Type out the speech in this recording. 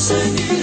Senhor.